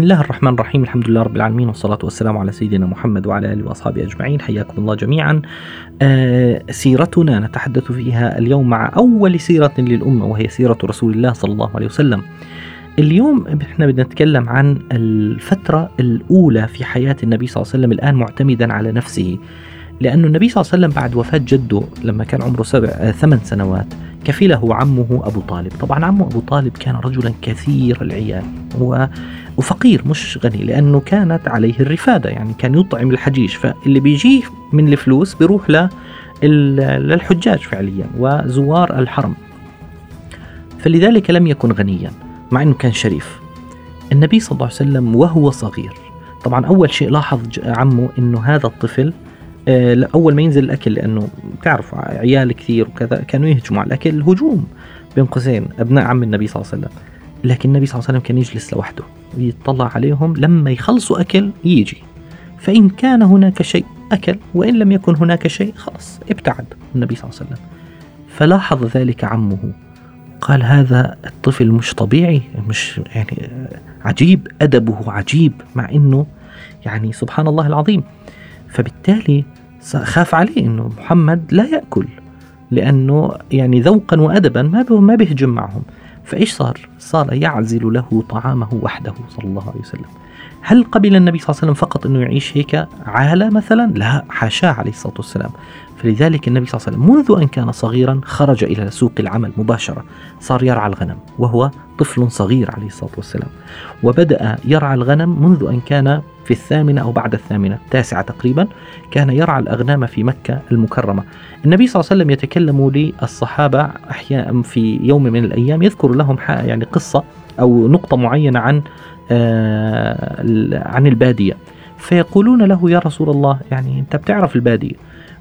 بسم الله الرحمن الرحيم. الحمد لله رب العالمين والصلاة والسلام على سيدنا محمد وعلى آله وأصحابه أجمعين. حياكم الله جميعا. آه سيرتنا نتحدث فيها اليوم مع أول سيرة للأمة وهي سيرة رسول الله صلى الله عليه وسلم. اليوم إحنا بدنا نتكلم عن الفترة الأولى في حياة النبي صلى الله عليه وسلم الآن معتمدا على نفسه. لأن النبي صلى الله عليه وسلم بعد وفاة جده لما كان عمره سبع آه ثمان سنوات كفله عمه أبو طالب. طبعا عمه أبو طالب كان رجلا كثير العيال وفقير مش غني لأنه كانت عليه الرفادة يعني كان يطعم الحجيج فاللي بيجيه من الفلوس بيروح للحجاج فعليا وزوار الحرم. فلذلك لم يكن غنيا مع أنه كان شريف. النبي صلى الله عليه وسلم وهو صغير. طبعا أول شيء لاحظ عمه أنه هذا الطفل أول ما ينزل الأكل لأنه بتعرف عيال كثير وكذا كانوا يهجموا على الأكل هجوم بين قوسين أبناء عم النبي صلى الله عليه وسلم. لكن النبي صلى الله عليه وسلم كان يجلس لوحده ويطلع عليهم لما يخلصوا أكل يجي. فإن كان هناك شيء أكل وإن لم يكن هناك شيء خلاص ابتعد النبي صلى الله عليه وسلم. فلاحظ ذلك عمه. قال هذا الطفل مش طبيعي مش يعني عجيب أدبه عجيب مع أنه يعني سبحان الله العظيم. فبالتالي خاف عليه أنه محمد لا يأكل لأنه يعني ذوقا وأدبا ما ما بيهجم معهم فإيش صار؟ صار يعزل له طعامه وحده صلى الله عليه وسلم هل قبل النبي صلى الله عليه وسلم فقط أنه يعيش هيك عالة مثلا؟ لا حاشاه عليه الصلاة والسلام فلذلك النبي صلى الله عليه وسلم منذ أن كان صغيرا خرج إلى سوق العمل مباشرة صار يرعى الغنم وهو طفل صغير عليه الصلاة والسلام وبدأ يرعى الغنم منذ أن كان في الثامنة أو بعد الثامنة التاسعة تقريبا كان يرعى الأغنام في مكة المكرمة. النبي صلى الله عليه وسلم يتكلم للصحابة أحيانا في يوم من الأيام يذكر لهم يعني قصة أو نقطة معينة عن آه عن البادية. فيقولون له يا رسول الله يعني أنت بتعرف البادية.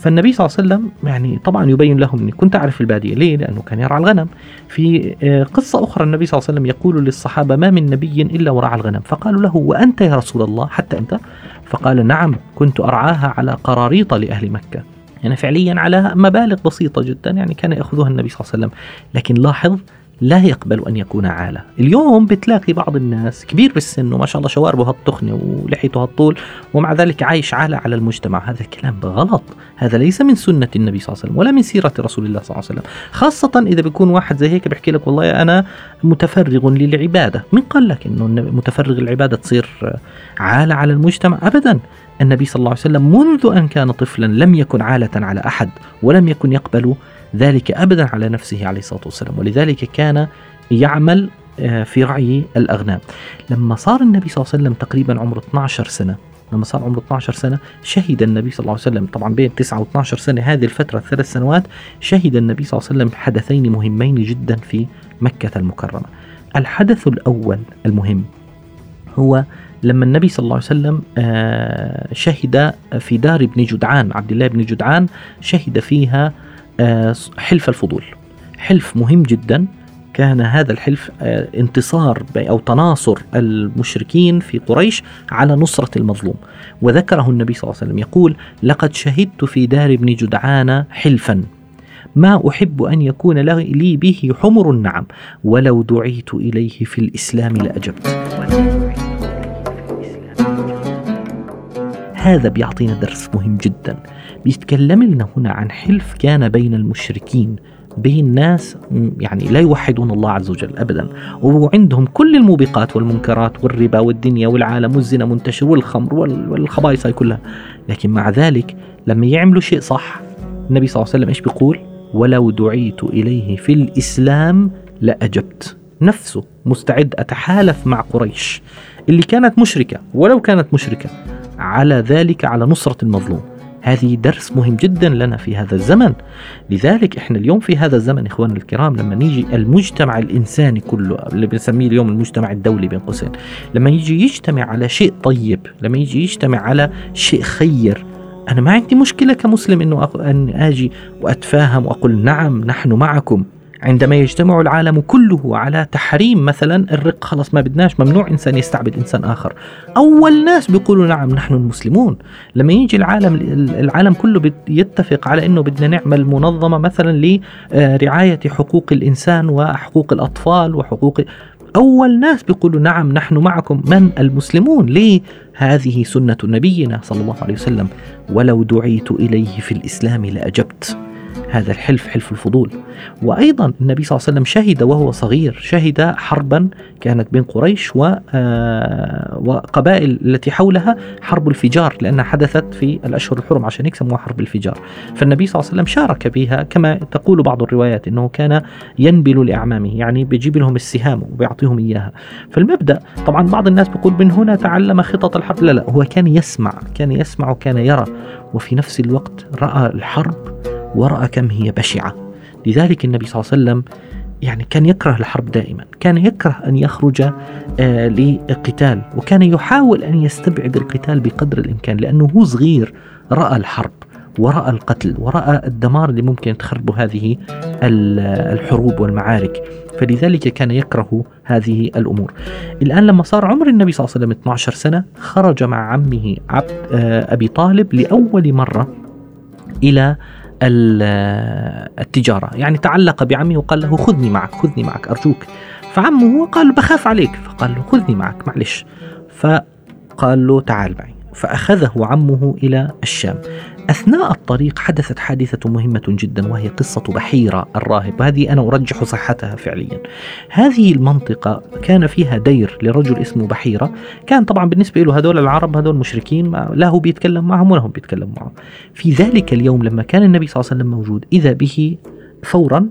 فالنبي صلى الله عليه وسلم يعني طبعا يبين لهم إني كنت أعرف البادية، ليه؟ لأنه كان يرعى الغنم. في قصة أخرى النبي صلى الله عليه وسلم يقول للصحابة ما من نبي إلا ورعى الغنم، فقالوا له وأنت يا رسول الله حتى أنت؟ فقال نعم كنت أرعاها على قراريط لأهل مكة. يعني فعليا على مبالغ بسيطة جدا يعني كان يأخذها النبي صلى الله عليه وسلم، لكن لاحظ لا يقبل أن يكون عالة. اليوم بتلاقي بعض الناس كبير بالسن وما شاء الله شواربه هالتخنة ولحيته هالطول ومع ذلك عايش عالة على المجتمع. هذا الكلام غلط. هذا ليس من سنة النبي صلى الله عليه وسلم ولا من سيرة رسول الله صلى الله عليه وسلم. خاصة إذا بيكون واحد زي هيك بيحكي لك والله أنا متفرغ للعبادة. من قال لك أنه متفرغ للعبادة تصير عالة على المجتمع؟ أبدا. النبي صلى الله عليه وسلم منذ أن كان طفلا لم يكن عالة على أحد ولم يكن يقبل ذلك أبدا على نفسه عليه الصلاة والسلام. ولذلك كان يعمل في رعي الاغنام لما صار النبي صلى الله عليه وسلم تقريبا عمره 12 سنة لما صار عمره 12 سنة شهد النبي صلى الله عليه وسلم. طبعا بين 9 و 12 سنة هذه الفترة الثلاث سنوات شهد النبي صلى الله عليه وسلم حدثين مهمين جدا في مكة المكرمة. الحدث الأول المهم هو لما النبي صلى الله عليه وسلم شهد في دار ابن جدعان عبد الله بن جدعان شهد فيها حلف الفضول. حلف مهم جدا. كان هذا الحلف انتصار أو تناصر المشركين في قريش على نصرة المظلوم. وذكره النبي صلى الله عليه وسلم يقول لقد شهدت في دار ابن جدعان حلفا. ما أحب أن يكون لي به حمر النعم. ولو دعيت إليه في الإسلام لأجبت. هذا بيعطينا درس مهم جدا. بيتكلم لنا هنا عن حلف كان بين المشركين بين ناس يعني لا يوحدون الله عز وجل ابدا. وعندهم كل الموبقات والمنكرات والربا والدنيا والعالم والزنا منتشر والخمر والخبائث هاي كلها. لكن مع ذلك لما يعملوا شيء صح النبي صلى الله عليه وسلم إيش بيقول؟ ولو دعيت إليه في الإسلام لأجبت. نفسه مستعد أتحالف مع قريش. اللي كانت مشركة ولو كانت مشركة على ذلك على نصرة المظلوم. هذه درس مهم جدا لنا في هذا الزمن. لذلك إحنا اليوم في هذا الزمن إخواننا الكرام لما نيجي المجتمع الإنساني كله اللي بنسميه اليوم المجتمع الدولي بين قوسين لما يجي يجتمع على شيء طيب لما يجي يجتمع على شيء خير أنا ما عندي مشكلة كمسلم إنه أق- أن آجي وأتفاهم وأقول نعم نحن معكم. عندما يجتمع العالم كله على تحريم مثلا الرق خلاص ما بدناش ممنوع إنسان يستعبد إنسان آخر. أول ناس بيقولوا نعم نحن المسلمون. لما يجي العالم العالم كله يتفق على إنه بدنا نعمل منظمة مثلا لرعاية حقوق الإنسان وحقوق الأطفال وحقوق أول ناس بيقولوا نعم نحن معكم. من؟ المسلمون. ليه؟ هذه سنة نبينا صلى الله عليه وسلم. ولو دعيت إليه في الإسلام لأجبت. هذا الحلف حلف الفضول. وأيضا النبي صلى الله عليه وسلم شهد وهو صغير شهد حربا كانت بين قريش آه، وقبائل التي حولها حرب الفجار لأنها حدثت في الأشهر الحرم عشان هيك سموها حرب الفجار. فالنبي صلى الله عليه وسلم شارك بها كما تقول بعض الروايات أنه كان ينبل لأعمامه يعني بيجيب لهم السهام وبيعطيهم إياها. فالمبدأ طبعا بعض الناس بيقول من هنا تعلم خطط الحرب. لا لا هو كان يسمع كان يسمع وكان يرى. وفي نفس الوقت رأى الحرب ورأى كم هي بشعة. لذلك النبي صلى الله عليه وسلم يعني كان يكره الحرب دائما. كان يكره أن يخرج آه لقتال وكان يحاول أن يستبعد القتال بقدر الإمكان لأنه هو صغير رأى الحرب ورأى القتل ورأى الدمار اللي ممكن تخرب هذه ال- الحروب والمعارك. فلذلك كان يكره هذه الأمور. الآن لما صار عمر النبي صلى الله عليه وسلم 12 سنة خرج مع عمه عبد آه، أبي طالب لأول مرة إلى التجارة. يعني تعلق بعمه وقال له خذني معك خذني معك أرجوك. فعمه قال بخاف عليك. فقال له خذني معك معلش. فقال له تعال معي. فأخذه عمه إلى الشام. أثناء الطريق حدثت حادثة مهمة جدا وهي قصة بحيرة الراهب. وهذه أنا أرجح صحتها فعليا. هذه المنطقة كان فيها دير لرجل اسمه بحيرة. كان طبعا بالنسبة له هذول العرب هذول مشركين لا هو بيتكلم معهم ولا هم بيتكلموا معهم. في ذلك اليوم لما كان النبي صلى الله عليه وسلم موجود إذا به فورا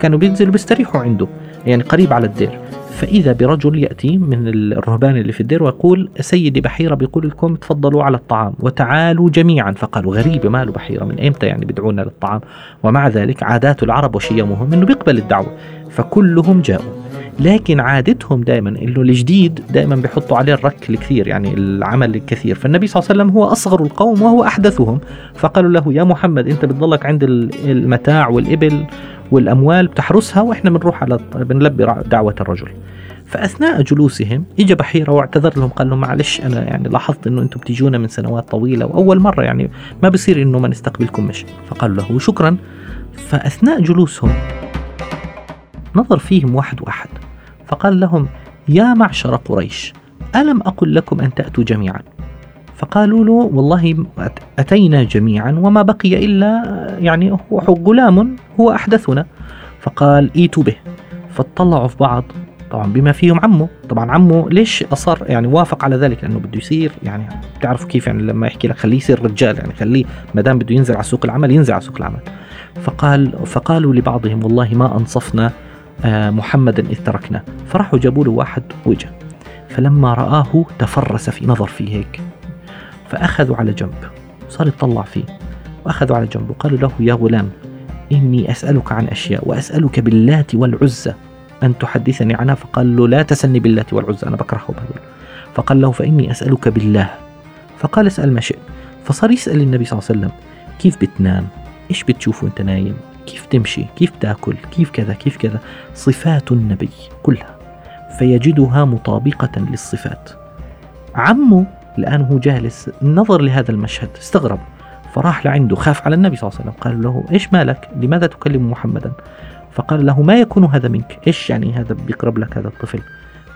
كانوا بينزلوا بيستريحوا عنده يعني قريب على الدير. فإذا برجل يأتي من الرهبان اللي في الدير ويقول سيدي بحيرة بيقول لكم تفضلوا على الطعام وتعالوا جميعا. فقالوا غريبة ماله بحيرة من إمتى يعني بدعونا للطعام؟ ومع ذلك عادات العرب وشيمهم أنه بيقبل الدعوة فكلهم جاءوا. لكن عادتهم دائما إنه الجديد دائما بيحطوا عليه الرك الكثير يعني العمل الكثير. فالنبي صلى الله عليه وسلم هو أصغر القوم وهو أحدثهم. فقالوا له يا محمد أنت بتضلك عند المتاع والإبل والأموال بتحرسها وإحنا بنروح على بنلبي دعوة الرجل. فأثناء جلوسهم اجى بحيرة واعتذر لهم قال لهم معلش أنا يعني لاحظت إنه أنتم بتجونا من سنوات طويلة وأول مرة يعني ما بصير إنه ما نستقبلكم مش فقالوا له شكرا فأثناء جلوسهم نظر فيهم واحد وأحد. فقال لهم يا معشر قريش ألم أقل لكم أن تأتوا جميعا؟ فقالوا له والله أتينا جميعا وما بقي إلا يعني هو غلام هو أحدثنا. فقال إيتوا به. فاطلعوا في بعض طبعا بما فيهم عمه. طبعا عمه ليش أصر؟ يعني وافق على ذلك لأنه بده يصير يعني بتعرفوا كيف يعني لما يحكي لك خليه يصير رجال يعني خليه ما دام بده ينزل على سوق العمل ينزل على سوق العمل. فقال فقالوا لبعضهم والله ما أنصفنا محمدا إذ تركنا. فراحوا جابوا له واحد وجه. فلما رآه تفرس في نظر فيه هيك. فأخذوا على جنب. صار يطلع فيه. وأخذوا على جنب. وقالوا له يا غلام إني أسألك عن أشياء وأسألك باللات والعزى أن تحدثني عنها. فقال له لا تسألني باللات والعزى أنا بكرههم هذول فقال له فإني أسألك بالله. فقال اسأل ما شئت. فصار يسأل النبي صلى الله عليه وسلم كيف بتنام؟ إيش بتشوف وأنت نايم؟ كيف تمشي كيف تأكل كيف كذا كيف كذا. صفات النبي كلها فيجدها مطابقة للصفات. عمه الآن هو جالس نظر لهذا المشهد استغرب فراح لعنده خاف على النبي صلى الله عليه وسلم قال له إيش مالك؟ لماذا تكلم محمدا؟ فقال له ما يكون هذا منك. إيش يعني هذا بيقرب لك هذا الطفل؟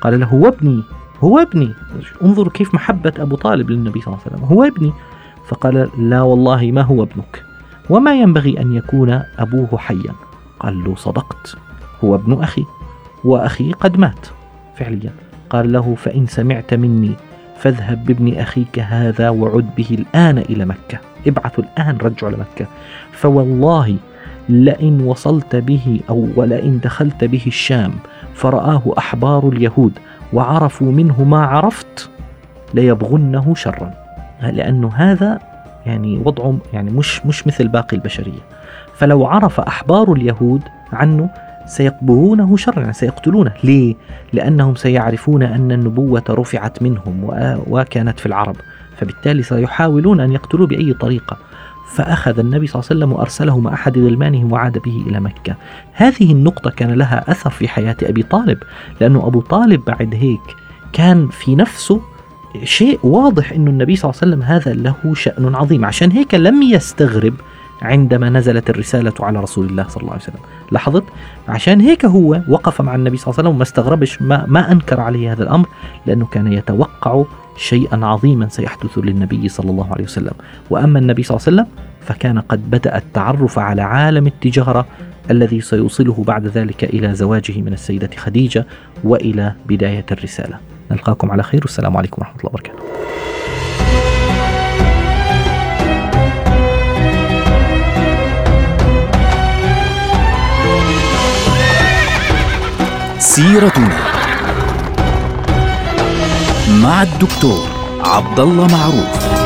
قال له هو ابني هو ابني. انظروا كيف محبة أبو طالب للنبي صلى الله عليه وسلم هو ابني. فقال لا والله ما هو ابنك؟ وما ينبغي أن يكون أبوه حيا. قال له صدقت هو ابن أخي وأخي قد مات. فعليا قال له فإن سمعت مني فاذهب بابن أخيك هذا وعد به الآن إلى مكة. ابعثوا الآن رجعوا لمكة فوالله لئن وصلت به أو ولئن دخلت به الشام فرآه أحبار اليهود وعرفوا منه ما عرفت ليبغنه شرا. لأنه هذا يعني وضعه يعني مش مش مثل باقي البشرية. فلو عرف أحبار اليهود عنه سيقبرونه شرا يعني سيقتلونه. ليه؟ لأنهم سيعرفون أن النبوة رفعت منهم وكانت في العرب. فبالتالي سيحاولون أن يقتلوه بأي طريقة. فأخذ النبي صلى الله عليه وسلم وأرسله مع أحد غلمانه وعاد به إلى مكة. هذه النقطة كان لها أثر في حياة أبي طالب لأنه أبو طالب بعد هيك كان في نفسه شيء واضح أن النبي صلى الله عليه وسلم هذا له شأن عظيم. عشان هيك لم يستغرب عندما نزلت الرسالة على رسول الله صلى الله عليه وسلم. لاحظت؟ عشان هيك هو وقف مع النبي صلى الله عليه وسلم وما استغربش ما, ما أنكر عليه هذا الأمر لأنه كان يتوقع شيئا عظيما سيحدث للنبي صلى الله عليه وسلم. وأما النبي صلى الله عليه وسلم فكان قد بدأ التعرف على عالم التجارة الذي سيوصله بعد ذلك إلى زواجه من السيدة خديجة وإلى بداية الرسالة. نلقاكم على خير والسلام عليكم ورحمة الله وبركاته. سيرتنا مع الدكتور عبد الله معروف.